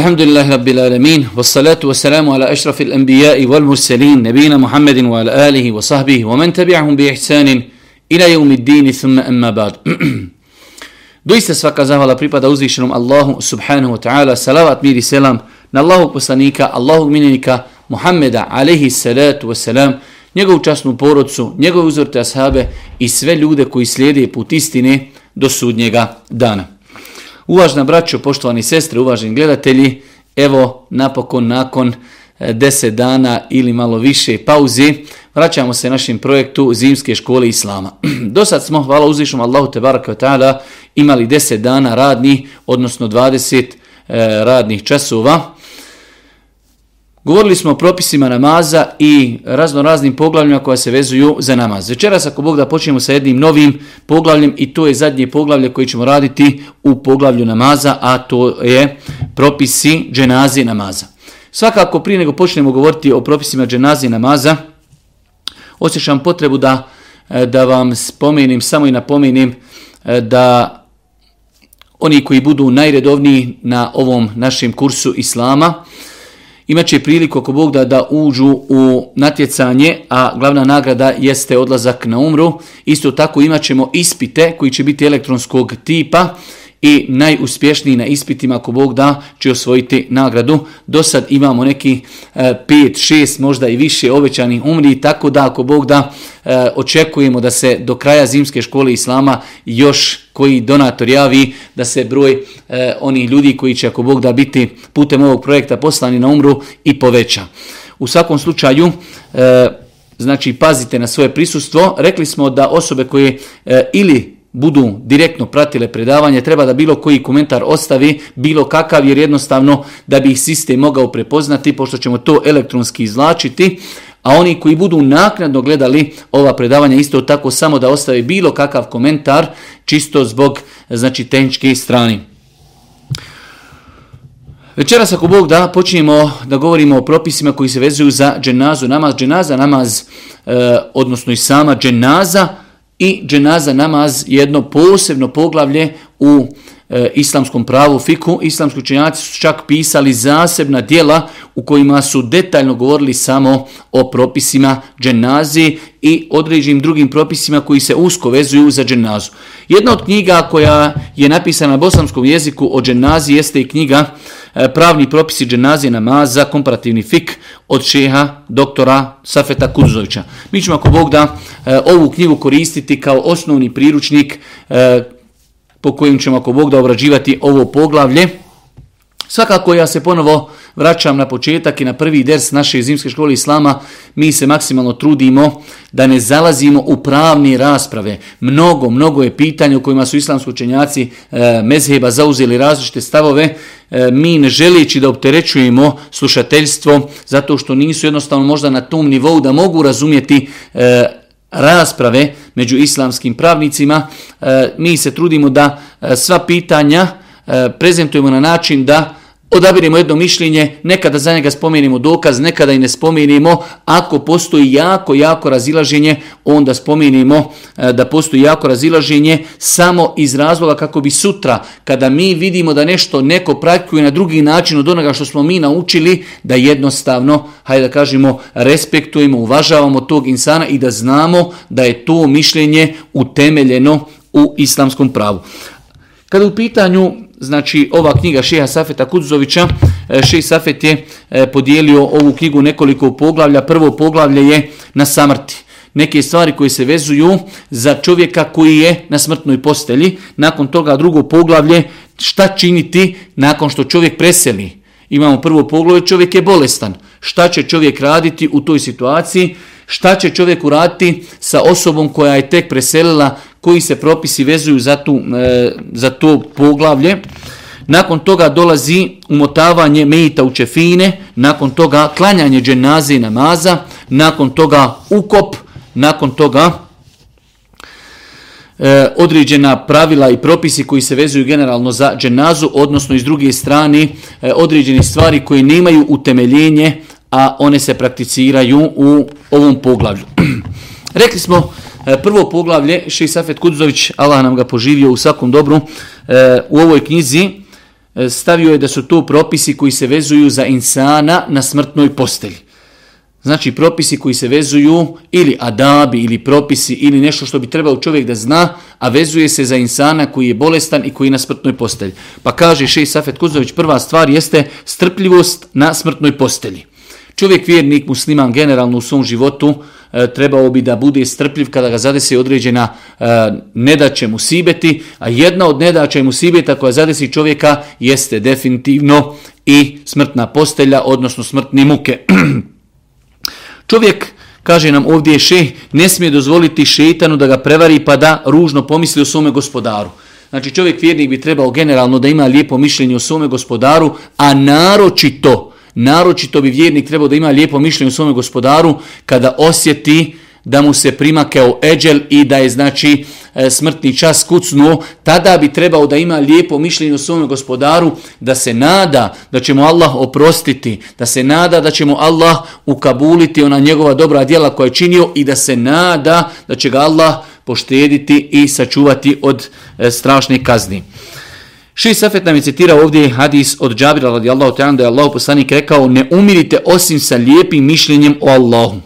الحمد لله رب العالمين والصلاة والسلام على أشرف الأنبياء والمرسلين نبينا محمد وعلى آله وصحبه ومن تبعهم بإحسان إلى يوم الدين ثم أما بعد دويست سفاق زهو على بريبا دوزي شرم الله سبحانه وتعالى سلامات ميري سلام نالله قصانيك الله منيك محمد عليه الصلاة والسلام njegovu časnu porodcu, njegove uzorte ashabe i sve ljude koji slijede put istine do sudnjega dana. Uvažna braćo, poštovani sestre, uvaženi gledatelji, evo napokon nakon e, deset dana ili malo više pauzi, vraćamo se našem projektu Zimske škole Islama. Do sad smo, hvala uzvišom Allahu te baraka ta'ala, imali deset dana radni, odnosno 20 e, radnih časova. Govorili smo o propisima namaza i razno raznim poglavljima koja se vezuju za namaz. Večeras ako Bog da počnemo sa jednim novim poglavljem i to je zadnje poglavlje koje ćemo raditi u poglavlju namaza, a to je propisi dženazije namaza. Svakako prije nego počnemo govoriti o propisima dženazije namaza, osjećam potrebu da, e, da vam spomenim, samo i napomenim e, da oni koji budu najredovniji na ovom našem kursu Islama, imaće priliku ako Bog da, da uđu u natjecanje, a glavna nagrada jeste odlazak na umru. Isto tako imaćemo ispite koji će biti elektronskog tipa i najuspješniji na ispitima ako Bog da će osvojiti nagradu. Do sad imamo neki 5, e, 6, možda i više obećanih umri, tako da ako Bog da e, očekujemo da se do kraja zimske škole Islama još koji donator javi da se broj e, onih ljudi koji će ako Bog da biti putem ovog projekta poslani na umru i poveća. U svakom slučaju, e, znači pazite na svoje prisustvo, rekli smo da osobe koje e, ili budu direktno pratile predavanje, treba da bilo koji komentar ostavi, bilo kakav, jer jednostavno da bi ih sistem mogao prepoznati, pošto ćemo to elektronski izlačiti, A oni koji budu naknadno gledali ova predavanja isto tako samo da ostave bilo kakav komentar čisto zbog znači tehničke strane. Večeras ako Bog da počinjemo da govorimo o propisima koji se vezuju za dženazu, namaz, dženaza, namaz, e, odnosno i sama dženaza i dženaza, namaz, jedno posebno poglavlje u dženazu E, islamskom pravu fiku, islamski učenjaci su čak pisali zasebna dijela u kojima su detaljno govorili samo o propisima dženazi i određenim drugim propisima koji se usko vezuju za dženazu. Jedna od knjiga koja je napisana na bosanskom jeziku o dženazi jeste i knjiga e, Pravni propisi dženazi namaza, komparativni fik od šeha doktora Safeta Kuzovića. Mi ćemo ako Bog da e, ovu knjigu koristiti kao osnovni priručnik po kojim ćemo ako Bog da obrađivati ovo poglavlje. Svakako ja se ponovo vraćam na početak i na prvi ders naše zimske škole Islama. Mi se maksimalno trudimo da ne zalazimo u pravne rasprave. Mnogo, mnogo je pitanja u kojima su islamski učenjaci e, mezheba zauzeli različite stavove. E, mi ne želijeći da opterećujemo slušateljstvo zato što nisu jednostavno možda na tom nivou da mogu razumijeti e, rasprave među islamskim pravnicima. E, mi se trudimo da e, sva pitanja e, prezentujemo na način da odabirimo jedno mišljenje, nekada za njega spomenimo dokaz, nekada i ne spomenimo, ako postoji jako, jako razilaženje, onda spomenimo e, da postoji jako razilaženje samo iz razloga kako bi sutra, kada mi vidimo da nešto neko praktikuje na drugi način od onoga što smo mi naučili, da jednostavno, hajde da kažemo, respektujemo, uvažavamo tog insana i da znamo da je to mišljenje utemeljeno u islamskom pravu. Kada u pitanju znači ova knjiga Šeha Safeta Kudzovića, e, Šeha Safet je e, podijelio ovu knjigu nekoliko poglavlja. Prvo poglavlje je na samrti. Neke stvari koje se vezuju za čovjeka koji je na smrtnoj postelji. Nakon toga drugo poglavlje, šta činiti nakon što čovjek preseli. Imamo prvo poglavlje, čovjek je bolestan. Šta će čovjek raditi u toj situaciji? Šta će čovjek uraditi sa osobom koja je tek preselila koji se propisi vezuju za, tu, e, za to poglavlje. Nakon toga dolazi umotavanje mejita u čefine, nakon toga klanjanje dženaze i namaza, nakon toga ukop, nakon toga e, određena pravila i propisi koji se vezuju generalno za dženazu, odnosno iz druge strane e, određene stvari koje nemaju utemeljenje, a one se prakticiraju u ovom poglavlju. Rekli smo... E, prvo poglavlje, Ši Safet Kudzović, Allah nam ga poživio u svakom dobru, e, u ovoj knjizi e, stavio je da su to propisi koji se vezuju za insana na smrtnoj postelji. Znači propisi koji se vezuju ili adabi ili propisi ili nešto što bi trebao čovjek da zna, a vezuje se za insana koji je bolestan i koji je na smrtnoj postelji. Pa kaže Šej Safet Kuzović, prva stvar jeste strpljivost na smrtnoj postelji. Čovjek vjernik, musliman generalno u svom životu, uh, E, trebao bi da bude strpljiv kada ga zadesi određena e, nedaće mu sibeti, a jedna od nedaće mu sibeta koja zadesi čovjeka jeste definitivno i smrtna postelja, odnosno smrtne muke. Čovjek Kaže nam ovdje še, ne smije dozvoliti šeitanu da ga prevari pa da ružno pomisli o svome gospodaru. Znači čovjek vjernik bi trebao generalno da ima lijepo mišljenje o svome gospodaru, a naročito Naročito bi vjernik trebao da ima lijepo mišljenje u svome gospodaru kada osjeti da mu se prima kao eđel i da je znači e, smrtni čas kucnuo, tada bi trebao da ima lijepo mišljenje u svome gospodaru da se nada da će mu Allah oprostiti, da se nada da će mu Allah ukabuliti ona njegova dobra djela koja je činio i da se nada da će ga Allah poštediti i sačuvati od e, strašne kazni. Ši Safet nam je citirao ovdje hadis od Džabira radijallahu ta'ala da je Allah poslanik rekao ne umirite osim sa lijepim mišljenjem o Allahu.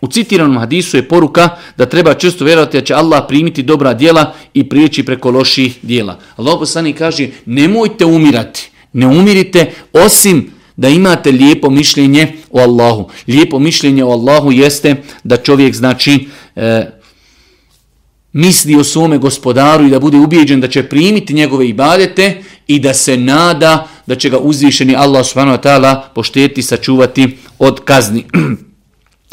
U citiranom hadisu je poruka da treba često vjerovati da će Allah primiti dobra djela i prijeći preko loših djela. Allah poslanik kaže nemojte umirati, ne umirite osim da imate lijepo mišljenje o Allahu. Lijepo mišljenje o Allahu jeste da čovjek znači e, misli o svome gospodaru i da bude ubijeđen da će primiti njegove ibadete i da se nada da će ga uzvišeni Allah subhanahu wa ta'ala poštijeti i sačuvati od kazni.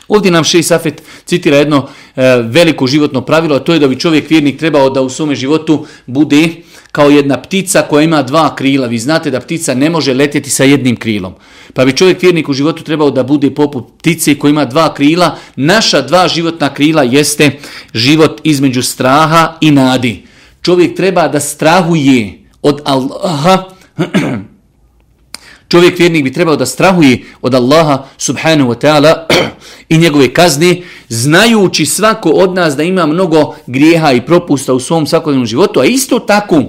Ovdje nam Šej Safet citira jedno e, veliko životno pravilo, a to je da bi čovjek vjernik trebao da u svome životu bude e, kao jedna ptica koja ima dva krila. Vi znate da ptica ne može letjeti sa jednim krilom. Pa bi čovjek vjernik u životu trebao da bude poput ptice koja ima dva krila. Naša dva životna krila jeste život između straha i nadi. Čovjek treba da strahuje od Allaha. Čovjek vjernik bi trebao da strahuje od Allaha subhanahu wa ta'ala i njegove kazne, znajući svako od nas da ima mnogo grijeha i propusta u svom svakodnevnom životu, a isto tako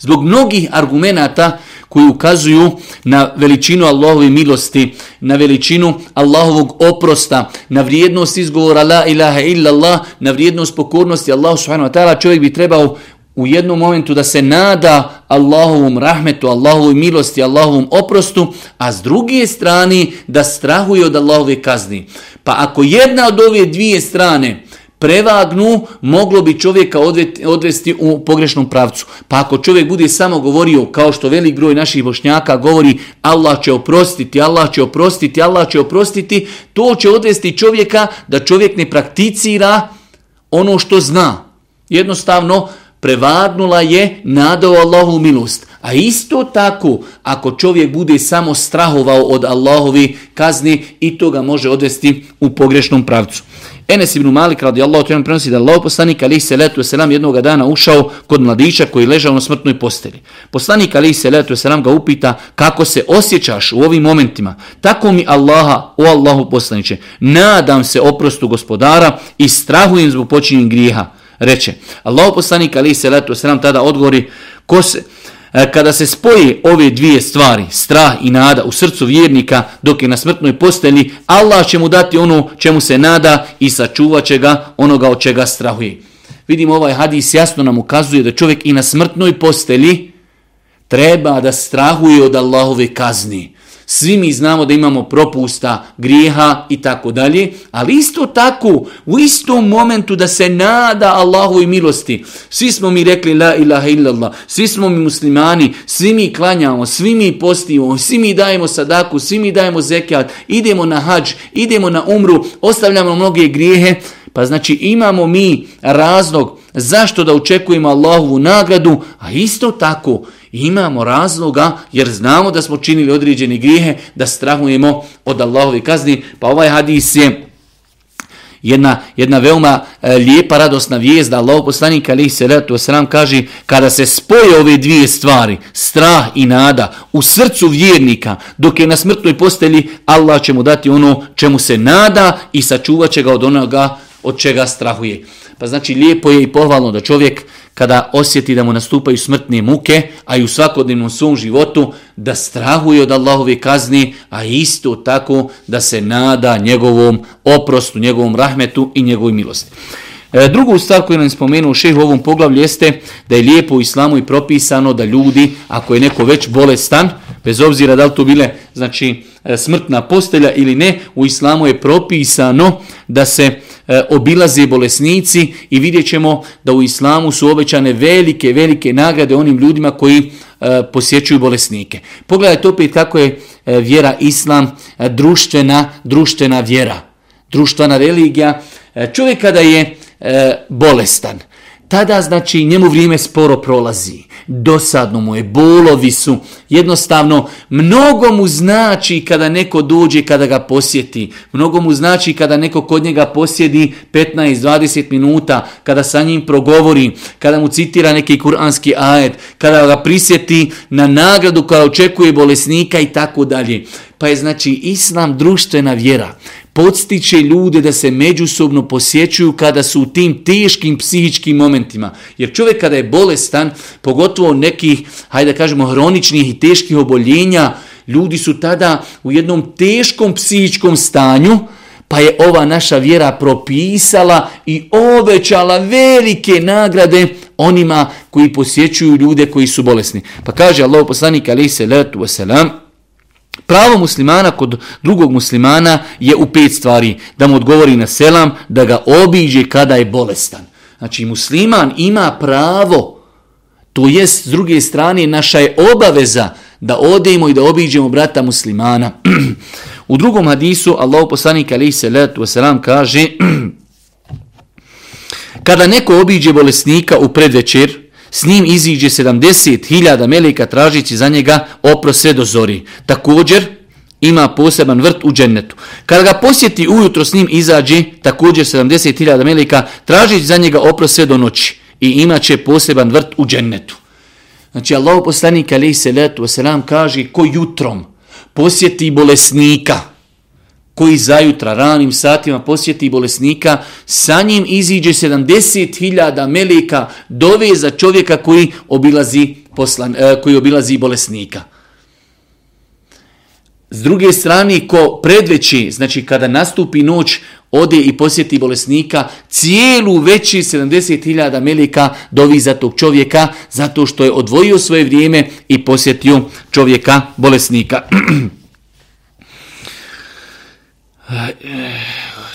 zbog mnogih argumenata koji ukazuju na veličinu Allahove milosti, na veličinu Allahovog oprosta, na vrijednost izgovora la ilaha illa Allah, na vrijednost pokornosti Allahu subhanahu wa ta'ala, čovjek bi trebao u jednom momentu da se nada Allahovom rahmetu, Allahovoj milosti, Allahovom oprostu, a s druge strane da strahuje od Allahove kazni. Pa ako jedna od ove dvije strane prevagnu, moglo bi čovjeka odvesti u pogrešnom pravcu. Pa ako čovjek bude samo govorio, kao što velik broj naših bošnjaka govori Allah će oprostiti, Allah će oprostiti, Allah će oprostiti, to će odvesti čovjeka da čovjek ne prakticira ono što zna. Jednostavno, prevagnula je nadao Allahu milost. A isto tako, ako čovjek bude samo strahovao od Allahovi kazni, i to ga može odvesti u pogrešnom pravcu. Enes ibn Malik radijallahu ta'ala prenosi da Allahov poslanik ali se letu selam jednog dana ušao kod mladića koji ležao na smrtnoj posteli. Poslanik ali se letu selam ga upita kako se osjećaš u ovim momentima. Tako mi Allaha, o Allahu poslanice, nadam se oprostu gospodara i strahujem zbog počinjenih grijeha. Reče, Allahov poslanik ali se letu selam tada odgovori ko se E, kada se spoje ove dvije stvari, strah i nada u srcu vjernika dok je na smrtnoj postelji, Allah će mu dati ono čemu se nada i sačuvat će ga onoga od čega strahuje. Vidimo ovaj hadis jasno nam ukazuje da čovjek i na smrtnoj postelji treba da strahuje od Allahove kazni. Svi mi znamo da imamo propusta, grijeha i tako dalje, ali isto tako, u istom momentu da se nada Allahovoj milosti, svi smo mi rekli la ilaha illallah, svi smo mi muslimani, svi mi klanjamo, svi mi postivamo, svi mi dajemo sadaku, svi mi dajemo zekijat, idemo na hađ, idemo na umru, ostavljamo mnoge grijehe, pa znači imamo mi razlog Zašto da očekujemo Allahovu nagradu, a isto tako imamo razloga jer znamo da smo činili određene grijehe da strahujemo od Allahove kazni. Pa ovaj hadis je jedna, jedna veoma e, lijepa radosna vijezda. Allaho poslanik ali se ratu osram kaže kada se spoje ove dvije stvari, strah i nada, u srcu vjernika dok je na smrtnoj posteli Allah će mu dati ono čemu se nada i sačuvat će ga od onoga vjernika od čega strahuje. Pa znači lijepo je i pohvalno da čovjek kada osjeti da mu nastupaju smrtne muke, a i u svakodnevnom svom životu, da strahuje od Allahove kazni, a isto tako da se nada njegovom oprostu, njegovom rahmetu i njegovoj milosti. E, drugu stvar koju nam je spomenuo šeh u ovom poglavlju jeste da je lijepo u islamu i propisano da ljudi, ako je neko već bolestan, bez obzira da li to bile znači, e, smrtna postelja ili ne, u islamu je propisano da se E, obilaze bolesnici i vidjet ćemo da u islamu su obećane velike, velike nagrade onim ljudima koji e, posjećuju bolesnike. Pogledajte opet kako je e, vjera islam društvena, društvena vjera, društvena religija. Čovjek kada je bolestan, tada znači njemu vrijeme sporo prolazi. Dosadno mu je, bolovi su. Jednostavno, mnogo mu znači kada neko dođe kada ga posjeti. Mnogo mu znači kada neko kod njega posjedi 15-20 minuta, kada sa njim progovori, kada mu citira neki kuranski ajed, kada ga prisjeti na nagradu koja očekuje bolesnika i tako dalje. Pa je znači islam društvena vjera podstiće ljude da se međusobno posjećuju kada su u tim teškim psihičkim momentima. Jer čovjek kada je bolestan, pogotovo nekih, hajde da kažemo, hroničnih i teških oboljenja, ljudi su tada u jednom teškom psihičkom stanju, pa je ova naša vjera propisala i ovećala velike nagrade onima koji posjećuju ljude koji su bolesni. Pa kaže Allah poslanik alaihi salatu wasalam, Pravo muslimana kod drugog muslimana je u pet stvari. Da mu odgovori na selam, da ga obiđe kada je bolestan. Znači, musliman ima pravo, to jest s druge strane, naša je obaveza da odemo i da obiđemo brata muslimana. U drugom hadisu, Allah poslanik alaih salatu wasalam kaže, kada neko obiđe bolesnika u predvečer, S njim iziđe 70.000 meleka tražići za njega opro sve do zori. Također, ima poseban vrt u džennetu. Kada ga posjeti ujutro s njim izađe također 70.000 meleka tražići za njega opro sve do noći i imaće poseban vrt u džennetu. Znači, Allah poslanik alaih salatu wasalam kaže ko jutrom posjeti bolesnika, koji zajutra ranim satima posjeti bolesnika, sa njim iziđe 70.000 melika dove za čovjeka koji obilazi, poslan, e, koji obilazi bolesnika. S druge strane, ko predveći, znači kada nastupi noć, ode i posjeti bolesnika, cijelu veći 70.000 melika dovi za tog čovjeka, zato što je odvojio svoje vrijeme i posjetio čovjeka bolesnika.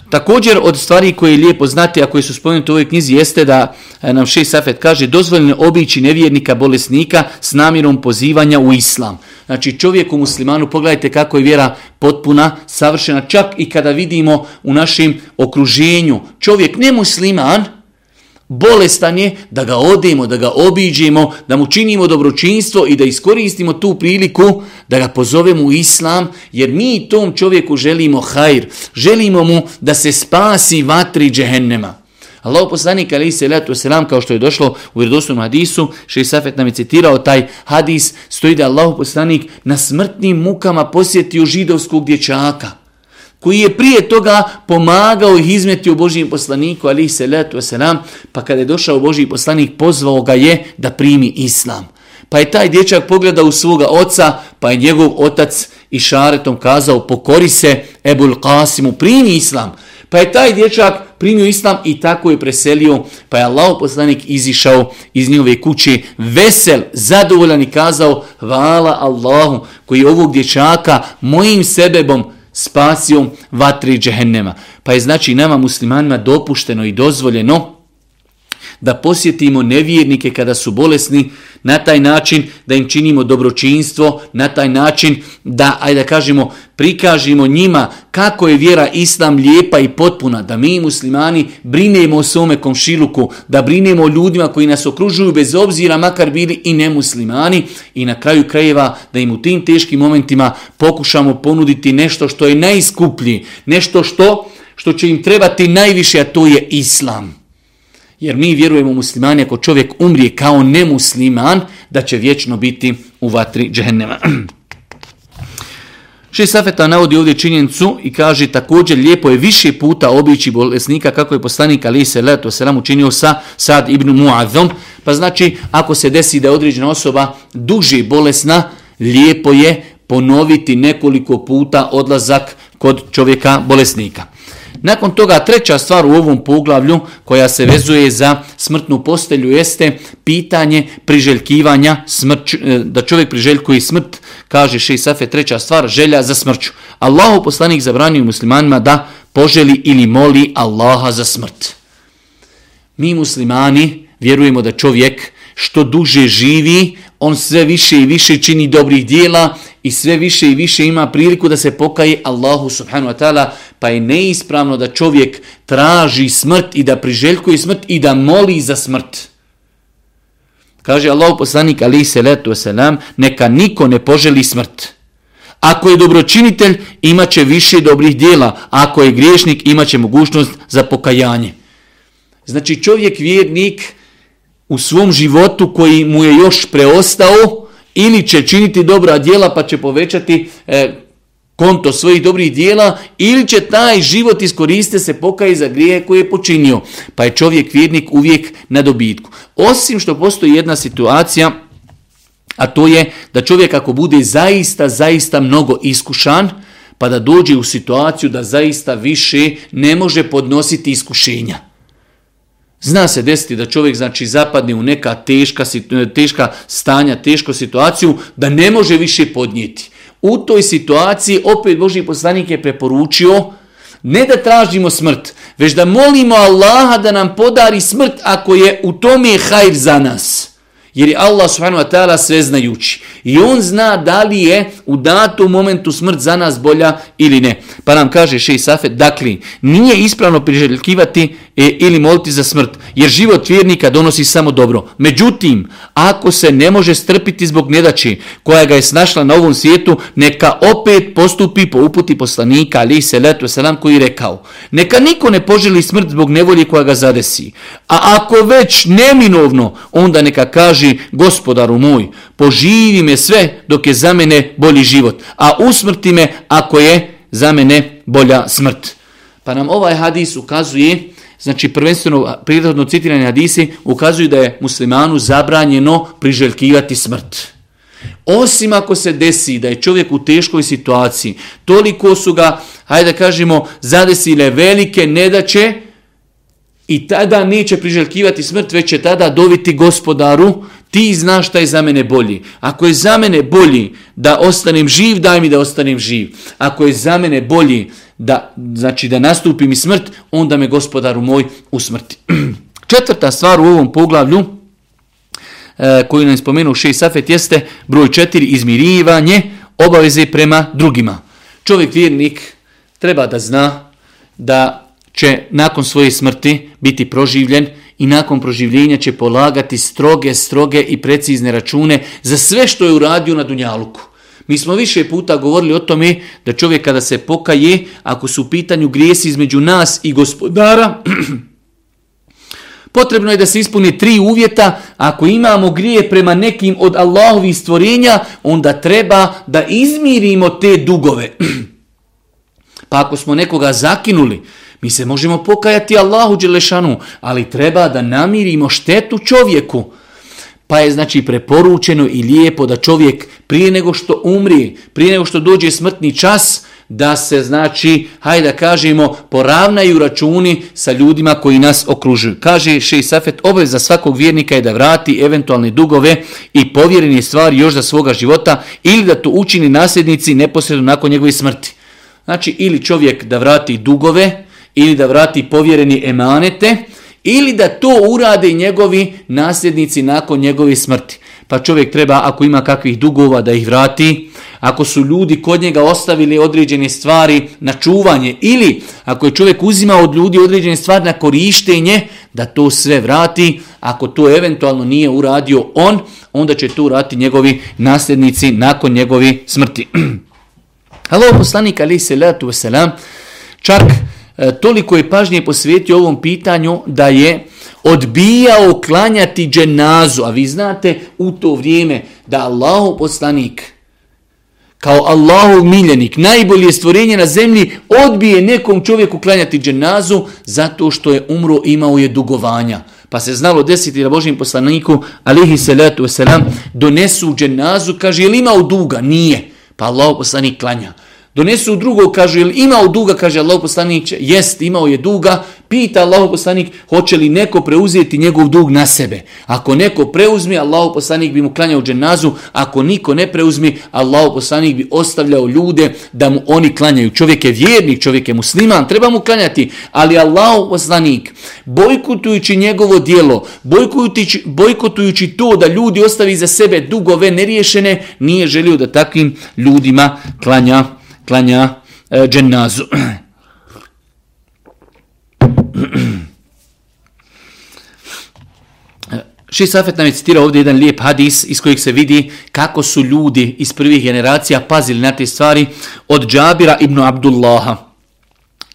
Također od stvari koje je lijepo znati, a koje su spomenute u ovoj knjizi, jeste da e, nam Šej Safet kaže dozvoljeno obići nevjernika bolesnika s namjerom pozivanja u islam. Znači čovjeku muslimanu, pogledajte kako je vjera potpuna, savršena, čak i kada vidimo u našem okruženju čovjek ne musliman, bolestan je, da ga odemo, da ga obiđemo, da mu činimo dobročinstvo i da iskoristimo tu priliku da ga pozovemo u islam, jer mi tom čovjeku želimo hajr, želimo mu da se spasi vatri džehennema. Allahu poslanik ali se letu selam kao što je došlo u vjerodostojnom hadisu, še Safet nam je citirao taj hadis, stoji da Allahu poslanik na smrtnim mukama posjetio židovskog dječaka koji je prije toga pomagao ih izmeti u Božijem poslaniku, ali se letu se nam, pa kada je došao Božji poslanik, pozvao ga je da primi islam. Pa je taj dječak pogledao u svoga oca, pa je njegov otac i šaretom kazao, pokori se Ebul Qasimu, primi islam. Pa je taj dječak primio islam i tako je preselio, pa je Allah poslanik izišao iz njove kuće, vesel, zadovoljan i kazao, hvala Allahu koji ovog dječaka mojim sebebom spasio vatri džehennema. Pa je znači nama muslimanima dopušteno i dozvoljeno da posjetimo nevjernike kada su bolesni, na taj način da im činimo dobročinstvo, na taj način da, ajde da kažemo, prikažemo njima kako je vjera islam lijepa i potpuna, da mi muslimani brinemo o svome komšiluku, da brinemo o ljudima koji nas okružuju bez obzira makar bili i nemuslimani i na kraju krajeva da im u tim teškim momentima pokušamo ponuditi nešto što je najskuplji, nešto što što će im trebati najviše, a to je islam. Jer mi vjerujemo muslimani ako čovjek umrije kao nemusliman, da će vječno biti u vatri džehennema. Šeš Safeta navodi ovdje činjenicu i kaže također lijepo je više puta obići bolesnika kako je poslanik Ali se leto selam učinio sa Sad ibn Muadzom. Pa znači ako se desi da je određena osoba duže bolesna, lijepo je ponoviti nekoliko puta odlazak kod čovjeka bolesnika. Nakon toga treća stvar u ovom poglavlju koja se vezuje za smrtnu postelju jeste pitanje priželjkivanja smrt, e, da čovjek priželjkuje smrt, kaže Šej Safe, treća stvar, želja za smrću. Allahu poslanik zabranio muslimanima da poželi ili moli Allaha za smrt. Mi muslimani vjerujemo da čovjek što duže živi, on sve više i više čini dobrih dijela, i sve više i više ima priliku da se pokaje Allahu subhanu wa ta'ala, pa je neispravno da čovjek traži smrt i da priželjkuje smrt i da moli za smrt. Kaže Allah poslanik ali se letu selam neka niko ne poželi smrt. Ako je dobročinitelj, imaće više dobrih dijela, a ako je griješnik, imaće mogućnost za pokajanje. Znači čovjek vjernik u svom životu koji mu je još preostao, ili će činiti dobra djela pa će povećati e, konto svojih dobrih djela ili će taj život iskoriste se pokaj za grije koje je počinio. Pa je čovjek vjernik uvijek na dobitku. Osim što postoji jedna situacija, a to je da čovjek ako bude zaista, zaista mnogo iskušan, pa da dođe u situaciju da zaista više ne može podnositi iskušenja. Zna se desiti da čovjek znači zapadne u neka teška, e, teška stanja, tešku situaciju, da ne može više podnijeti. U toj situaciji opet Boži poslanik je preporučio ne da tražimo smrt, već da molimo Allaha da nam podari smrt ako je u tome hajr za nas. Jer je Allah subhanahu wa ta'ala sve znajući. I on zna da li je u datom momentu smrt za nas bolja ili ne. Pa nam kaže šeji Safet, dakle, nije ispravno priželjkivati smrt e, ili moliti za smrt, jer život vjernika donosi samo dobro. Međutim, ako se ne može strpiti zbog nedači koja ga je snašla na ovom svijetu, neka opet postupi po uputi poslanika, ali se letu selam koji rekao, neka niko ne poželi smrt zbog nevolje koja ga zadesi. A ako već neminovno, onda neka kaži, gospodaru moj, poživi me sve dok je za mene bolji život, a usmrti me ako je za mene bolja smrt. Pa nam ovaj hadis ukazuje... Znači, prvenstveno, prirodno citirani hadisi ukazuju da je muslimanu zabranjeno priželjkivati smrt. Osim ako se desi da je čovjek u teškoj situaciji, toliko su ga, hajde da kažemo, zadesile velike nedaće i tada neće priželjkivati smrt, već će tada doviti gospodaru ti znaš šta je za mene bolji. Ako je za mene bolji da ostanem živ, daj mi da ostanem živ. Ako je za mene bolji da, znači da nastupi mi smrt, onda me gospodaru moj usmrti. Četvrta stvar u ovom poglavlju, e, koju nam je spomenuo šest safet, jeste broj četiri, izmirivanje obaveze prema drugima. Čovjek vjernik treba da zna da će nakon svoje smrti biti proživljen, i nakon proživljenja će polagati stroge, stroge i precizne račune za sve što je uradio na Dunjaluku. Mi smo više puta govorili o tome da čovjek kada se pokaje, ako su u pitanju grijesi između nas i gospodara, potrebno je da se ispuni tri uvjeta. Ako imamo grije prema nekim od Allahovih stvorenja, onda treba da izmirimo te dugove. pa ako smo nekoga zakinuli, Mi se možemo pokajati Allahu Đelešanu, ali treba da namirimo štetu čovjeku. Pa je znači preporučeno i lijepo da čovjek prije nego što umri, prije nego što dođe smrtni čas, da se znači, hajde da kažemo, poravnaju računi sa ljudima koji nas okružuju. Kaže Šej Safet, obaveza svakog vjernika je da vrati eventualne dugove i povjerenje stvari još za svoga života ili da to učini nasljednici neposredno nakon njegove smrti. Znači, ili čovjek da vrati dugove, ili da vrati povjereni emanete, ili da to urade njegovi nasljednici nakon njegove smrti. Pa čovjek treba, ako ima kakvih dugova, da ih vrati. Ako su ljudi kod njega ostavili određene stvari na čuvanje, ili ako je čovjek uzimao od ljudi određene stvari na korištenje, da to sve vrati. Ako to eventualno nije uradio on, onda će to urati njegovi nasljednici nakon njegove smrti. Halo, poslanik, ali se letu veselam. Čak E, toliko je pažnje posvetio ovom pitanju da je odbijao klanjati dženazu. A vi znate u to vrijeme da Allahu poslanik kao Allahov miljenik, najbolje stvorenje na zemlji, odbije nekom čovjeku klanjati dženazu zato što je umro imao je dugovanja. Pa se znalo desiti da Božijem poslaniku, alihi salatu wasalam, donesu dženazu, kaže, je li imao duga? Nije. Pa Allahov poslanik klanja. Donesu drugo, kažu, jel imao duga, kaže Allah poslanik, jest, imao je duga, pita Allah poslanik, hoće li neko preuzeti njegov dug na sebe. Ako neko preuzmi, Allah poslanik bi mu klanjao dženazu, ako niko ne preuzmi, Allah poslanik bi ostavljao ljude da mu oni klanjaju. Čovjek je vjernik, čovjek je musliman, treba mu klanjati, ali Allah poslanik, bojkotujući njegovo dijelo, bojkotujući, bojkotujući to da ljudi ostavi za sebe dugove neriješene, nije želio da takvim ljudima klanja klanja e, džennazu. E, Ši Safet nam je citirao ovdje jedan lijep hadis iz kojeg se vidi kako su ljudi iz prvih generacija pazili na te stvari od Džabira ibn Abdullaha.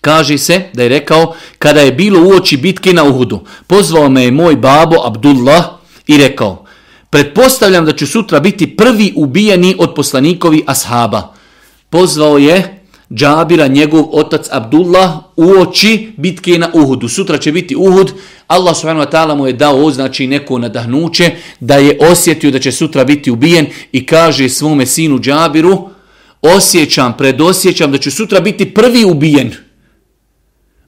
Kaže se da je rekao, kada je bilo uoči bitke na Uhudu, pozvao me je moj babo Abdullah i rekao, pretpostavljam da ću sutra biti prvi ubijeni od poslanikovi ashaba pozvao je Džabira, njegov otac Abdullah, u oči bitke na Uhudu. Sutra će biti Uhud. Allah subhanahu wa ta'ala mu je dao označi neko nadahnuće da je osjetio da će sutra biti ubijen i kaže svome sinu Džabiru, osjećam, predosjećam da će sutra biti prvi ubijen.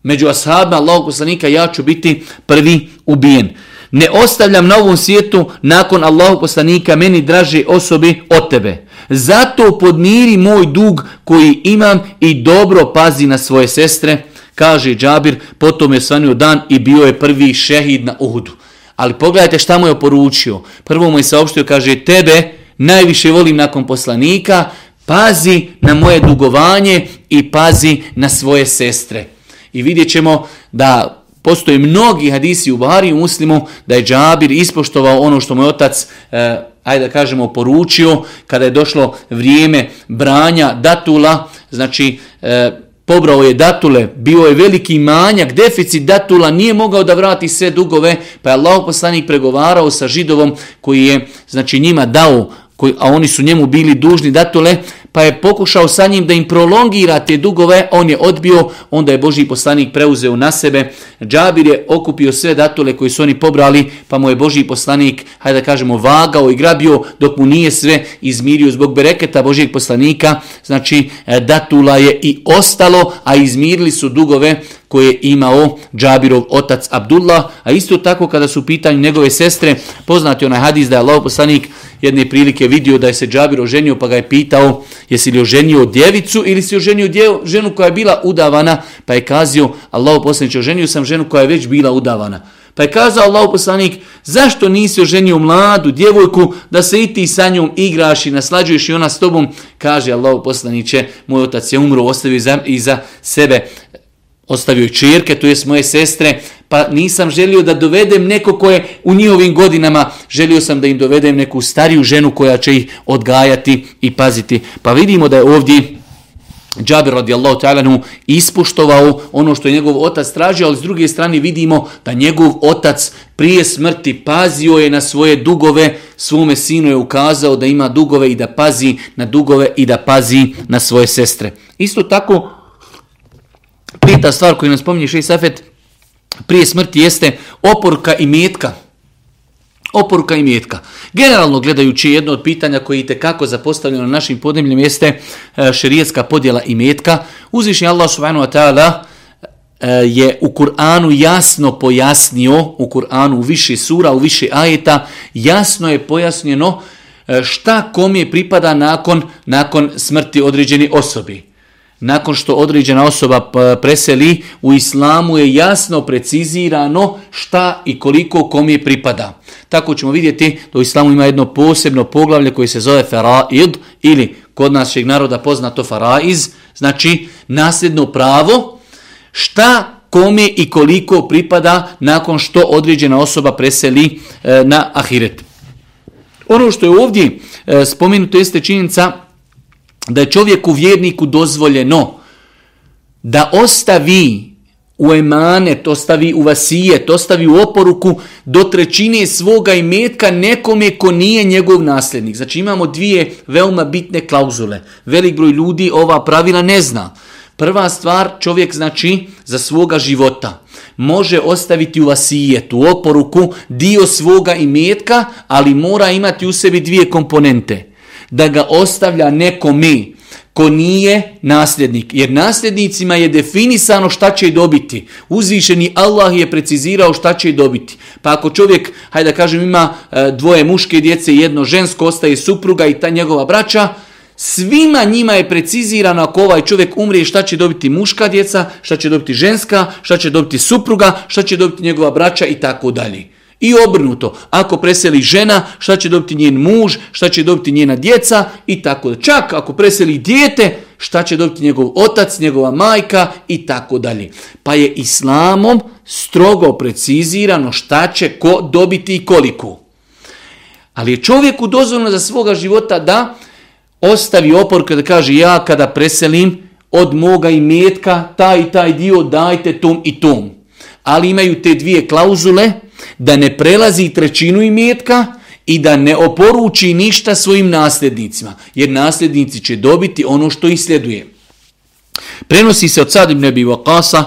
Među ashabima Allahog poslanika ja ću biti prvi ubijen ne ostavljam na ovom svijetu nakon Allahu poslanika meni draže osobe od tebe. Zato podmiri moj dug koji imam i dobro pazi na svoje sestre, kaže Džabir, potom je svanio dan i bio je prvi šehid na Uhudu. Ali pogledajte šta mu je oporučio. Prvo mu je saopštio, kaže, tebe najviše volim nakon poslanika, pazi na moje dugovanje i pazi na svoje sestre. I vidjet ćemo da postoje mnogi hadisi u Buhari i Muslimu da je Džabir ispoštovao ono što mu je otac e, ajde da kažemo poručio kada je došlo vrijeme branja datula, znači e, pobrao je datule, bio je veliki manjak, deficit datula, nije mogao da vrati sve dugove, pa je Allah poslanik pregovarao sa židovom koji je znači njima dao, koji, a oni su njemu bili dužni datule, pa je pokušao sa njim da im prolongira te dugove, on je odbio, onda je Boži poslanik preuzeo na sebe. Džabir je okupio sve datule koji su oni pobrali, pa mu je Boži poslanik, hajde da kažemo, vagao i grabio dok mu nije sve izmirio zbog bereketa Božijeg poslanika. Znači, e, datula je i ostalo, a izmirili su dugove koje je imao Džabirov otac Abdullah, a isto tako kada su u pitanju njegove sestre, poznati onaj hadis da je Allah poslanik jedne prilike vidio da je se Džabir oženio pa ga je pitao jesi li oženio djevicu ili si oženio djevo, ženu koja je bila udavana, pa je kazio Allah poslanik oženio sam ženu koja je već bila udavana. Pa je kazao Allah poslanik, zašto nisi oženio mladu djevojku da se i ti sa njom igraš i naslađuješ i ona s tobom? Kaže Allah poslaniće, moj otac je umro, ostavio iza, iza sebe ostavio i čerke, tu jest moje sestre, pa nisam želio da dovedem neko koje u njihovim godinama, želio sam da im dovedem neku stariju ženu koja će ih odgajati i paziti. Pa vidimo da je ovdje Džabir radijallahu ta'alanu ispuštovao ono što je njegov otac tražio, ali s druge strane vidimo da njegov otac prije smrti pazio je na svoje dugove, svome sinu je ukazao da ima dugove i da pazi na dugove i da pazi na svoje sestre. Isto tako peta stvar koju nam spominje Šeji Safet prije smrti jeste oporuka i metka. Oporuka i metka. Generalno gledajući jedno od pitanja koje je kako zapostavljeno na našim podnemljima jeste e, šerijetska podjela i metka. Uzvišnji Allah subhanahu wa ta'ala e, je u Kur'anu jasno pojasnio, u Kur'anu u više sura, u više ajeta, jasno je pojasnjeno e, šta kom je pripada nakon, nakon smrti određene osobe nakon što određena osoba eh, preseli, u islamu je jasno precizirano šta i koliko kom je pripada. Tako ćemo vidjeti da u islamu ima jedno posebno poglavlje koje se zove faraid ili kod našeg naroda poznato faraiz, znači nasljedno pravo šta kome i koliko pripada nakon što određena osoba preseli eh, na ahiret. Ono što je ovdje eh, spomenuto jeste činjenica da je čovjeku vjerniku dozvoljeno da ostavi u emane, to stavi u vasije, to stavi u oporuku do trećine svoga imetka nekome ko nije njegov nasljednik. Znači imamo dvije veoma bitne klauzule. Velik broj ljudi ova pravila ne zna. Prva stvar, čovjek znači za svoga života može ostaviti u vasije, tu oporuku, dio svoga imetka, ali mora imati u sebi dvije komponente – da ga ostavlja neko mi ko nije nasljednik. Jer nasljednicima je definisano šta će dobiti. Uzvišeni Allah je precizirao šta će dobiti. Pa ako čovjek, hajde da kažem, ima e, dvoje muške djece i jedno žensko, ostaje supruga i ta njegova braća, svima njima je precizirano ako ovaj čovjek umrije šta će dobiti muška djeca, šta će dobiti ženska, šta će dobiti supruga, šta će dobiti njegova braća i tako dalje. I obrnuto, ako preseli žena, šta će dobiti njen muž, šta će dobiti njena djeca i tako da. Čak ako preseli djete, šta će dobiti njegov otac, njegova majka i tako dalje. Pa je islamom strogo precizirano šta će ko dobiti i koliko. Ali je čovjeku dozvoljno za svoga života da ostavi opor kada kaže ja kada preselim od moga i metka taj i taj dio dajte tom i tom. Ali imaju te dvije klauzule, da ne prelazi trećinu imetka i da ne oporuči ništa svojim nasljednicima, jer nasljednici će dobiti ono što ih sljeduje. Prenosi se od Sad ibn Abi Waqasa,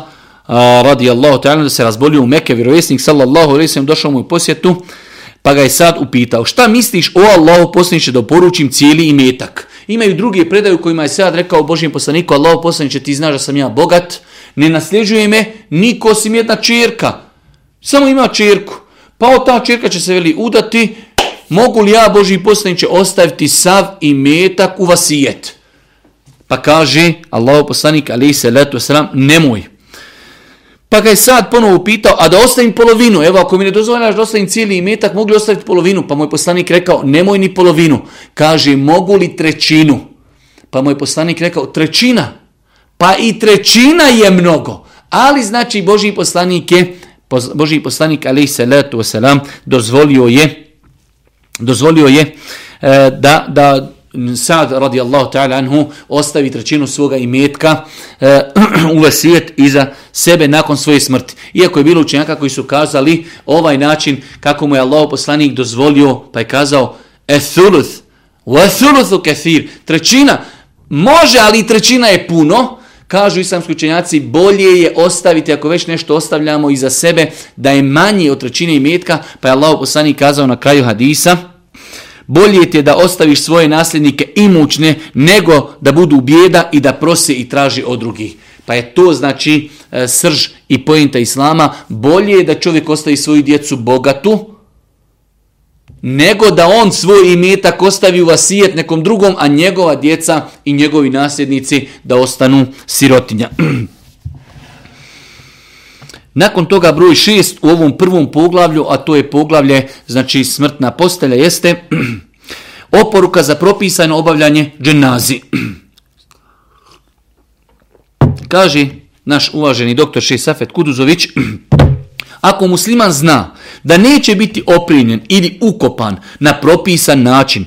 radijallahu ta'ala, da se razbolio u Mekke, vjerovjesnik, sallallahu alaihi sallam, došao mu u posjetu, pa ga je Sad upitao, šta misliš o Allahu posljedniče da oporučim cijeli imetak? Imaju druge predaju kojima je Sad rekao Božijem poslaniku, Allahu posljedniče, ti znaš da sam ja bogat, ne nasljeđuje me, niko osim jedna čerka, Samo ima čirku. Pa ta čirka će se veli udati, mogu li ja Boži poslaniće ostaviti sav i metak u vasijet? Pa kaže Allah poslanik ali se letu sram, nemoj. Pa ga je sad ponovo upitao, a da ostavim polovinu, evo ako mi ne dozvoljaš da ostavim cijeli imetak, mogu li ostaviti polovinu? Pa moj poslanik rekao, nemoj ni polovinu. Kaže, mogu li trećinu? Pa moj poslanik rekao, trećina? Pa i trećina je mnogo. Ali znači Boži poslanik je, Boži poslanik alejhi salatu vesselam dozvolio je dozvolio je e, da da Sad radijallahu ta'ala anhu ostavi trećinu svoga imetka uh, u vasijet iza sebe nakon svoje smrti. Iako je bilo učenjaka koji su kazali ovaj način kako mu je Allah poslanik dozvolio pa je kazao e thuluth, trećina može ali trećina je puno Kažu islamski učenjaci, bolje je ostaviti, ako već nešto ostavljamo iza sebe, da je manje od trećine imetka, pa je Allah poslani kazao na kraju hadisa, bolje ti je da ostaviš svoje nasljednike imućne, nego da budu bijeda i da prose i traži od drugih. Pa je to znači e, srž i pojenta islama, bolje je da čovjek ostavi svoju djecu bogatu, nego da on svoj imetak ostavi u vasijet nekom drugom, a njegova djeca i njegovi nasljednici da ostanu sirotinja. Nakon toga broj šest u ovom prvom poglavlju, a to je poglavlje, znači smrtna postelja, jeste oporuka za propisano obavljanje dženazi. Kaže naš uvaženi doktor Šisafet Kuduzović, Ako musliman zna da neće biti oprinjen ili ukopan na propisan način,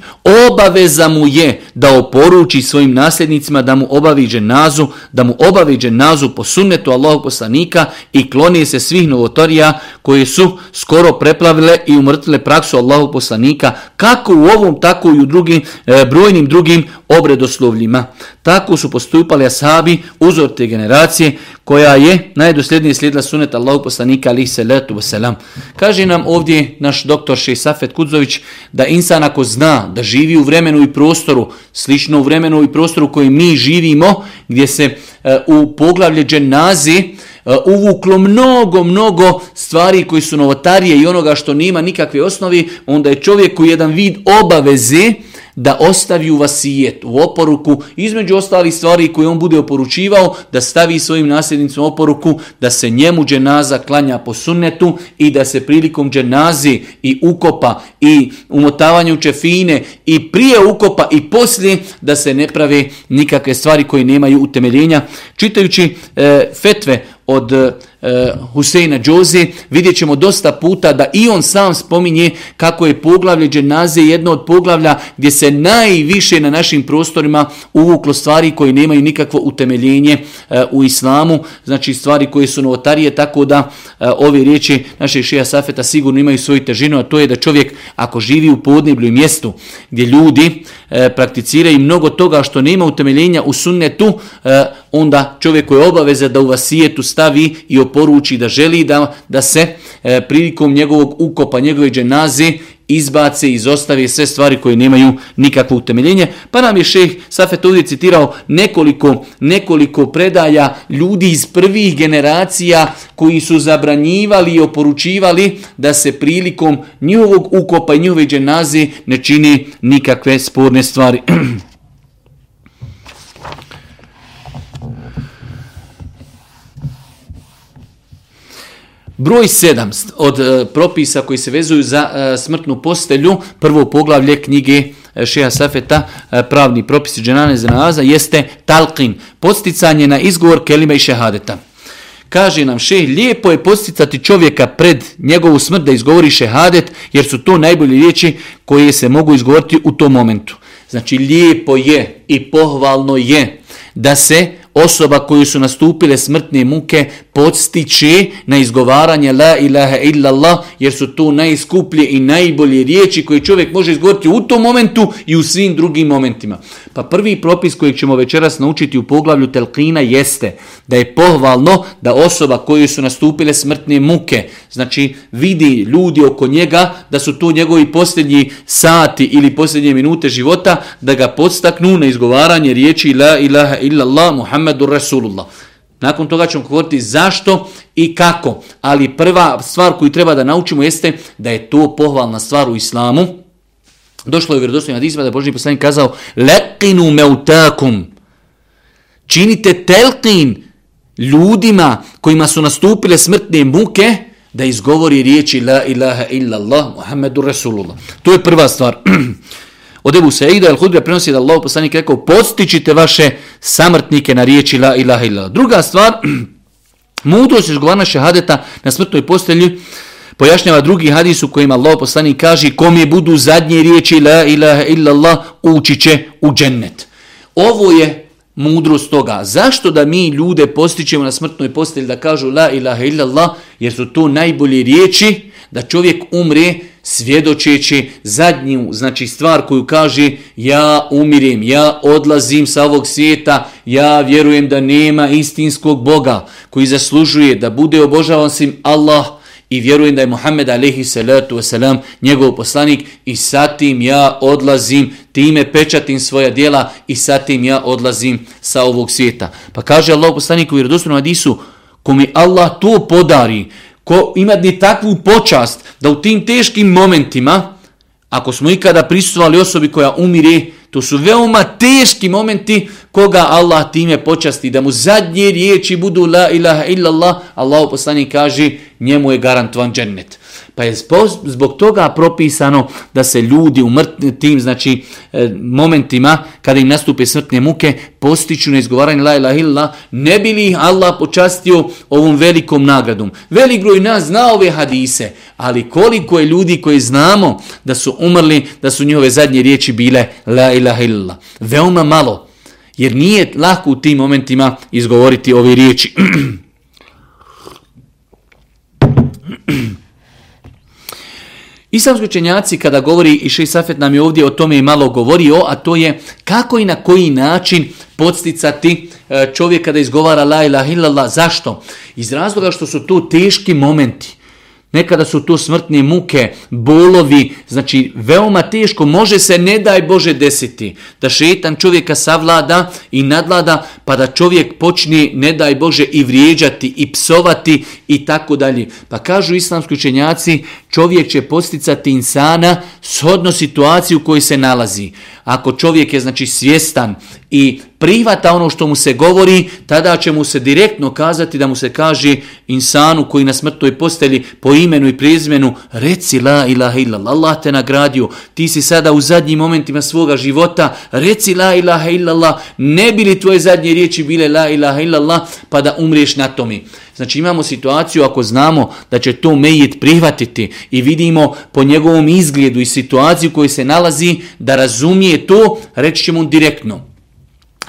obaveza mu je da oporuči svojim nasljednicima da mu obaviđe nazu, da mu obaviđe nazu po sunnetu Allahog poslanika i klonije se svih novotorija koje su skoro preplavile i umrtile praksu Allahog poslanika kako u ovom, tako i u drugim, e, brojnim drugim obredoslovljima. Tako su postupali ashabi uzor te generacije koja je najdosljednije slijedila sunet Allahog poslanika alih salatu wasalam. Kaže nam ovdje naš doktor Šej Safet Kudzović da insan ako zna da živi u vremenu i prostoru, slično u vremenu i prostoru koji mi živimo, gdje se e, u poglavlje dženazi e, uvuklo mnogo, mnogo stvari koji su novotarije i onoga što nima nikakve osnovi, onda je čovjek u jedan vid obaveze, da ostavi u vasijet, u oporuku, između ostalih stvari koje on bude oporučivao, da stavi svojim nasljednicom oporuku, da se njemu dženaza klanja po sunnetu i da se prilikom dženazi i ukopa i umotavanju čefine i prije ukopa i poslije, da se ne prave nikakve stvari koje nemaju utemeljenja. Čitajući e, fetve od e, Eh, Huseina Džozi, vidjet ćemo dosta puta da i on sam spominje kako je poglavlje dženaze jedno od poglavlja gdje se najviše na našim prostorima uvuklo stvari koje nemaju nikakvo utemeljenje eh, u islamu, znači stvari koje su novotarije, tako da eh, ove riječi naše šija Safeta sigurno imaju svoju težinu, a to je da čovjek ako živi u podneblju mjestu gdje ljudi prakticiraju mnogo toga što nema utemeljenja u sunnetu, onda čovjek koji je obaveza da u vasijetu stavi i poruči da želi da, da se e, prilikom njegovog ukopa, njegove dženaze, izbace, izostave sve stvari koje nemaju nikakvo utemeljenje. Pa nam je šeh Safet ovdje citirao nekoliko, nekoliko predaja ljudi iz prvih generacija koji su zabranjivali i oporučivali da se prilikom njihovog ukopa i njihove dženaze ne čini nikakve sporne stvari. Broj 7 od e, propisa koji se vezuju za e, smrtnu postelju, prvo poglavlje knjige e, Šeha Safeta, pravni propisi dženane zanaza, jeste talqin, posticanje na izgovor kelima i šehadeta. Kaže nam šeh, lijepo je posticati čovjeka pred njegovu smrt da izgovori šehadet, jer su to najbolje riječi koje se mogu izgovoriti u tom momentu. Znači, lijepo je i pohvalno je da se osoba koju su nastupile smrtne muke podstiče na izgovaranje la ilaha illallah, jer su tu najskuplje i najbolje riječi koje čovjek može izgovoriti u tom momentu i u svim drugim momentima. Pa prvi propis kojeg ćemo večeras naučiti u poglavlju telkina jeste da je pohvalno da osoba kojoj su nastupile smrtne muke, znači vidi ljudi oko njega da su tu njegovi posljednji sati ili posljednje minute života, da ga podstaknu na izgovaranje riječi la ilaha illallah, Muhammedu Rasulullah. Nakon toga ćemo govoriti zašto i kako. Ali prva stvar koju treba da naučimo jeste da je to pohvalna stvar u islamu. Došlo je u vjerodostojnim hadisima da je Boži poslanik kazao Lekinu meutakum. Činite telkin ljudima kojima su nastupile smrtne muke da izgovori riječi La ilaha illallah Muhammedu Rasulullah. To je prva stvar. Od Ebu Saida al-Hudrija prenosi da Allah poslanik rekao postičite vaše samrtnike na riječi la ilaha illallah. Druga stvar, mudrost izgovarna šehadeta na smrtnoj postelji pojašnjava drugi hadis u kojima Allah poslanik kaže kom je budu zadnje riječi la ilaha illallah ući će u džennet. Ovo je mudrost toga. Zašto da mi ljude postičemo na smrtnoj postelji da kažu la ilaha illallah jer su to najbolje riječi da čovjek umre svjedočeći zadnju znači stvar koju kaže ja umirim, ja odlazim sa ovog svijeta, ja vjerujem da nema istinskog Boga koji zaslužuje da bude obožavan svim Allah i vjerujem da je Muhammed alaihi salatu wasalam njegov poslanik i sa tim ja odlazim time pečatim svoja dijela i sa tim ja odlazim sa ovog svijeta. Pa kaže Allah poslanik u vjerodostanom Adisu ko mi Allah to podari, ko ima ni takvu počast da u tim teškim momentima, ako smo ikada prisutovali osobi koja umire, to su veoma teški momenti koga Allah time počasti, da mu zadnje riječi budu la ilaha illallah, Allah poslani kaže njemu je garantovan džennet. Pa je zbog toga propisano da se ljudi u tim znači, e, momentima kada im nastupe smrtne muke postiću na izgovaranje la ilaha illa ne bi li ih Allah počastio ovom velikom nagradom. Velik broj nas zna ove hadise, ali koliko je ljudi koji znamo da su umrli, da su njihove zadnje riječi bile la ilaha illa. Veoma malo, jer nije lako u tim momentima izgovoriti ove riječi. Islamski učenjaci kada govori i Šej Safet nam je ovdje o tome i malo govorio, a to je kako i na koji način podsticati e, čovjeka da izgovara la ilaha illallah. Zašto? Iz razloga što su tu teški momenti. Nekada su to smrtne muke, bolovi, znači veoma teško, može se ne daj Bože desiti da šetan čovjeka savlada i nadlada pa da čovjek počne ne daj Bože i vrijeđati i psovati i tako dalje. Pa kažu islamski učenjaci čovjek će posticati insana shodno situaciju u kojoj se nalazi. Ako čovjek je znači svjestan i privata ono što mu se govori, tada će mu se direktno kazati da mu se kaže insanu koji na smrtoj postelji po imenu i prizmenu reci la ilaha illallah, Allah te nagradio, ti si sada u zadnjim momentima svoga života, reci la ilaha illallah, ne bili tvoje zadnje riječi bile la ilaha illallah, pa da umriješ na tome. Znači imamo situaciju ako znamo da će to mejit prihvatiti i vidimo po njegovom izgledu i situaciju koji se nalazi da razumije to, reći ćemo direktno.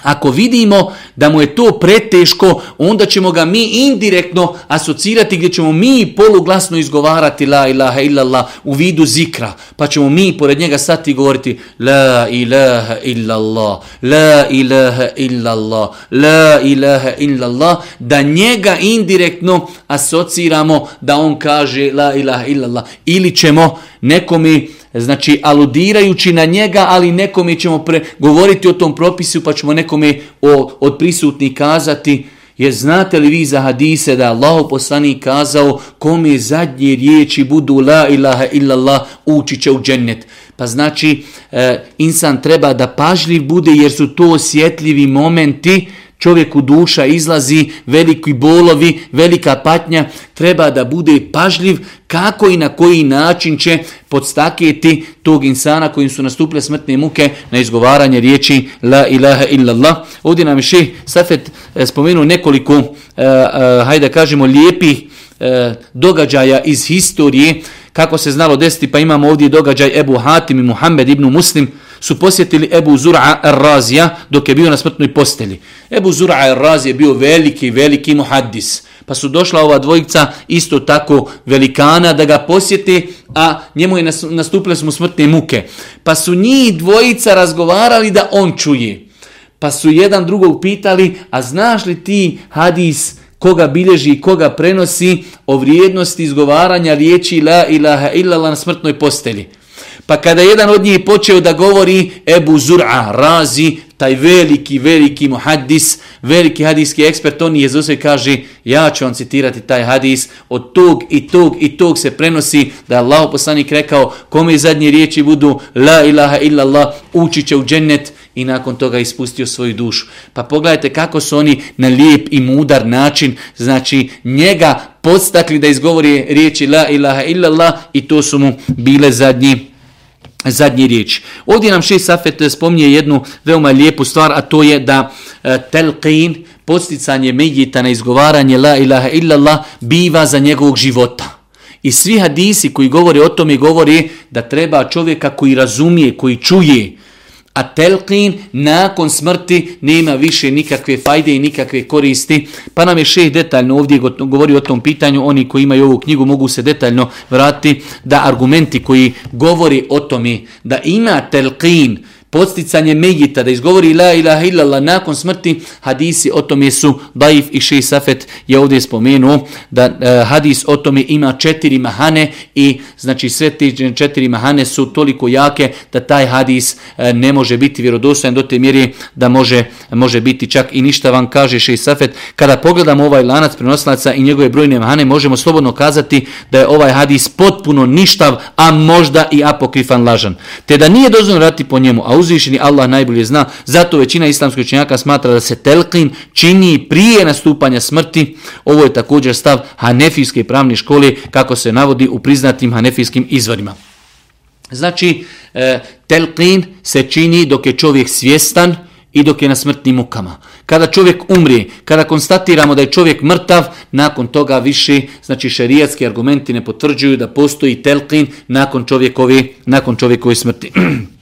Ako vidimo da mu je to preteško, onda ćemo ga mi indirektno asocirati gdje ćemo mi poluglasno izgovarati la ilaha illallah u vidu zikra. Pa ćemo mi pored njega stati i govoriti la ilaha illallah, la ilaha illallah, la ilaha illallah, da njega indirektno asociramo da on kaže la ilaha illallah. Ili ćemo nekomi... mi znači aludirajući na njega, ali nekome ćemo pre, govoriti o tom propisu, pa ćemo nekome o, od prisutnih kazati, je znate li vi za hadise da Allah poslani kazao kome zadnje riječi budu la ilaha illallah ući će u džennet. Pa znači, e, insan treba da pažljiv bude jer su to osjetljivi momenti čovjeku duša izlazi, veliki bolovi, velika patnja, treba da bude pažljiv kako i na koji način će podstakijeti tog insana kojim su nastupile smrtne muke na izgovaranje riječi la ilaha illallah. Ovdje nam je ših Safet eh, spomenuo nekoliko, eh, eh, hajde kažemo, lijepih eh, događaja iz historije eh, kako se znalo desiti, pa imamo ovdje događaj Ebu Hatim i Muhammed ibn Muslim, su posjetili Ebu Zura'a Ar-Razija dok je bio na smrtnoj posteli. Ebu Zura'a Ar-Razija je bio veliki, veliki muhaddis. Pa su došla ova dvojica isto tako velikana da ga posjeti, a njemu je nastupile smo smrtne muke. Pa su njih dvojica razgovarali da on čuje. Pa su jedan drugog pitali, a znaš li ti hadis koga bilježi i koga prenosi o vrijednosti izgovaranja riječi la ilaha illallah na smrtnoj postelji. Pa kada jedan od njih počeo da govori Ebu Zura razi, taj veliki, veliki muhaddis, veliki hadijski ekspert, on je zase kaže, ja ću vam citirati taj hadis, od tog i tog i tog se prenosi da je Allah poslanik rekao, kome zadnje riječi budu, la ilaha illa Allah, ući će u džennet i nakon toga ispustio svoju dušu. Pa pogledajte kako su oni na lijep i mudar način, znači njega podstakli da izgovori riječi la ilaha illa Allah i to su mu bile zadnje riječi zadnje riječi. Ovdje nam šest safet eh, spominje jednu veoma lijepu stvar, a to je da eh, telqin, posticanje medjita na izgovaranje la ilaha illallah, biva za njegovog života. I svi hadisi koji govori o tome govori da treba čovjeka koji razumije, koji čuje, A telqin nakon smrti nema više nikakve fajde i nikakve koristi. Pa nam je šeh detaljno ovdje govori o tom pitanju. Oni koji imaju ovu knjigu mogu se detaljno vratiti da argumenti koji govori o tome da ima telqin posticanje Mejita da izgovori la ilaha illa nakon smrti, hadisi o tome su Daif i Ši Safet je ovdje spomenuo da e, hadis o tome ima četiri mahane i znači sve ti četiri mahane su toliko jake da taj hadis e, ne može biti vjerodostojan do te mjeri da može, može biti čak i ništa vam kaže Ši Safet. Kada pogledamo ovaj lanac prenoslaca i njegove brojne mahane, možemo slobodno kazati da je ovaj hadis potpuno ništav, a možda i apokrifan lažan. Te da nije dozvan rati po njemu, a uzvišeni Allah najbolje zna. Zato većina islamskih učenjaka smatra da se telqin čini prije nastupanja smrti. Ovo je također stav hanefijske pravne škole kako se navodi u priznatim hanefijskim izvorima. Znači, e, telqin se čini dok je čovjek svjestan i dok je na smrtnim mukama. Kada čovjek umri, kada konstatiramo da je čovjek mrtav, nakon toga više, znači šerijatski argumenti ne potvrđuju da postoji telqin nakon čovjekove, nakon čovjekove smrti.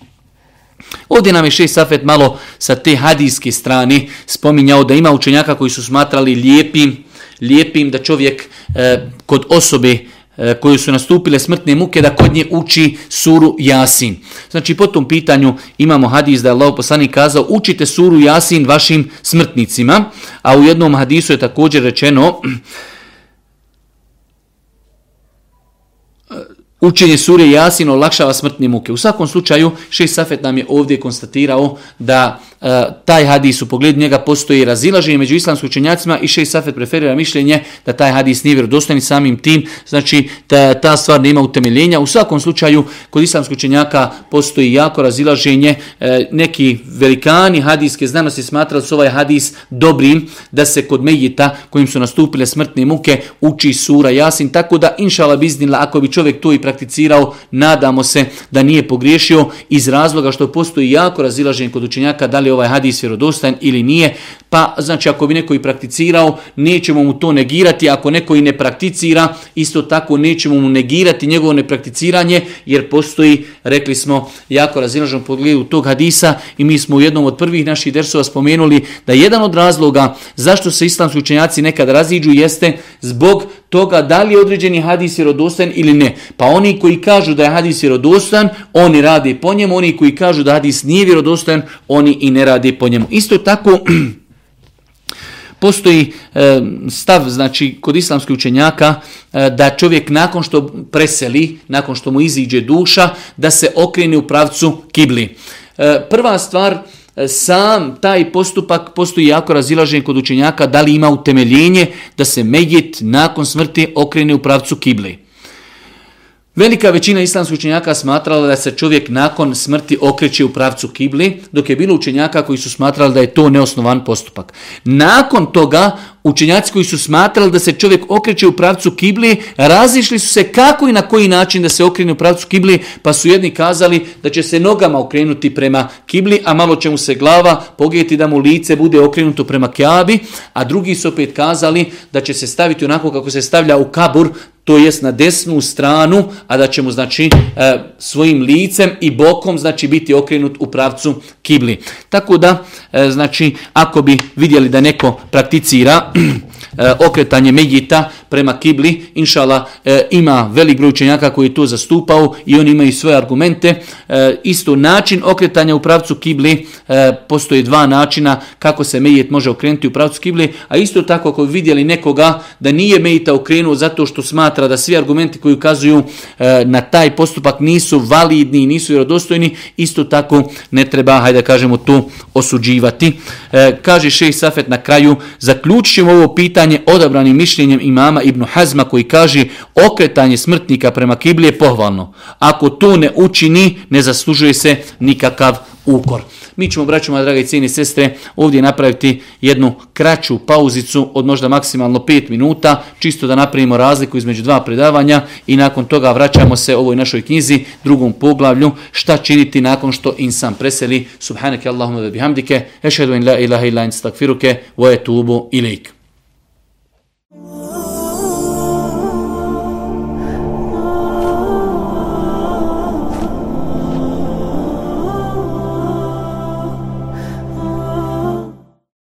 Ovdje nam je Šej Safet malo sa te hadijske strane spominjao da ima učenjaka koji su smatrali lijepim, lijepim da čovjek e, kod osobe e, koje su nastupile smrtne muke, da kod nje uči suru Jasin. Znači, po tom pitanju imamo hadis da je Allah poslani kazao učite suru Jasin vašim smrtnicima, a u jednom hadisu je također rečeno učenje sure Jasin olakšava smrtne muke. U svakom slučaju, šest Safet nam je ovdje konstatirao da e, taj hadis u pogledu njega postoji razilaženje među islamskim učenjacima i šest Safet preferira mišljenje da taj hadis nije vjerodostojni samim tim, znači ta, ta stvar nema utemeljenja. U svakom slučaju, kod islamskih učenjaka postoji jako razilaženje. E, neki velikani hadijske znanosti smatrali su ovaj hadis dobrim da se kod Mejita kojim su nastupile smrtne muke uči sura Jasin, tako da inšala biznila ako bi čovjek to i prakticirao, nadamo se da nije pogriješio iz razloga što postoji jako razilaženje kod učenjaka da li ovaj hadis vjerodostajan ili nije, pa znači ako bi neko i prakticirao, nećemo mu to negirati, ako neko i ne prakticira, isto tako nećemo mu negirati njegovo neprakticiranje, jer postoji, rekli smo, jako razilaženje podgledu tog hadisa i mi smo u jednom od prvih naših dersova spomenuli da jedan od razloga zašto se islamski učenjaci nekad raziđu jeste zbog toga da li je određeni hadis vjerodostojan ili ne. Pa oni koji kažu da je hadis vjerodostojan, oni rade po njemu, oni koji kažu da hadis nije vjerodostojan, oni i ne rade po njemu. Isto tako postoji e, stav znači kod islamskih učenjaka e, da čovjek nakon što preseli, nakon što mu iziđe duša, da se okrene u pravcu kibli. E, prva stvar sam taj postupak postoji jako razilažen kod učenjaka da li ima utemeljenje da se Megit nakon smrti okrene u pravcu Kibli. Velika većina islamskih učenjaka smatrala da se čovjek nakon smrti okreće u pravcu kibli, dok je bilo učenjaka koji su smatrali da je to neosnovan postupak. Nakon toga, učenjaci koji su smatrali da se čovjek okreće u pravcu kibli, razišli su se kako i na koji način da se okrene u pravcu kibli, pa su jedni kazali da će se nogama okrenuti prema kibli, a malo će mu se glava pogijeti da mu lice bude okrenuto prema kjabi, a drugi su opet kazali da će se staviti onako kako se stavlja u kabur, to jest na desnu stranu, a da ćemo znači e, svojim licem i bokom znači biti okrenut u pravcu kibli. Tako da e, znači ako bi vidjeli da neko prakticira Eh, okretanje Medjita prema Kibli, inšala, eh, ima velik broj učenjaka koji je to zastupao i oni imaju svoje argumente. Eh, isto način okretanja u pravcu Kibli, postoje dva načina kako se Medjit može okrenuti u pravcu Kibli, a isto tako ako vidjeli nekoga da nije Medjita okrenuo zato što smatra da svi argumenti koji ukazuju na taj postupak nisu validni i nisu vjerodostojni, isto tako ne treba, hajde da kažemo, to osuđivati. Kaže šeš Safet na kraju, zaključit ovo pitanje pitanje odabranim mišljenjem imama Ibnu Hazma koji kaže okretanje smrtnika prema kibli je pohvalno. Ako to ne učini, ne zaslužuje se nikakav ukor. Mi ćemo, braćuma, drage cijene sestre, ovdje napraviti jednu kraću pauzicu od možda maksimalno 5 minuta, čisto da napravimo razliku između dva predavanja i nakon toga vraćamo se ovoj našoj knjizi, drugom poglavlju, šta činiti nakon što insan preseli. Subhaneke Allahumma ve bihamdike, ešedu in la ilaha ilaha in stakfiruke, vojetubu ilike.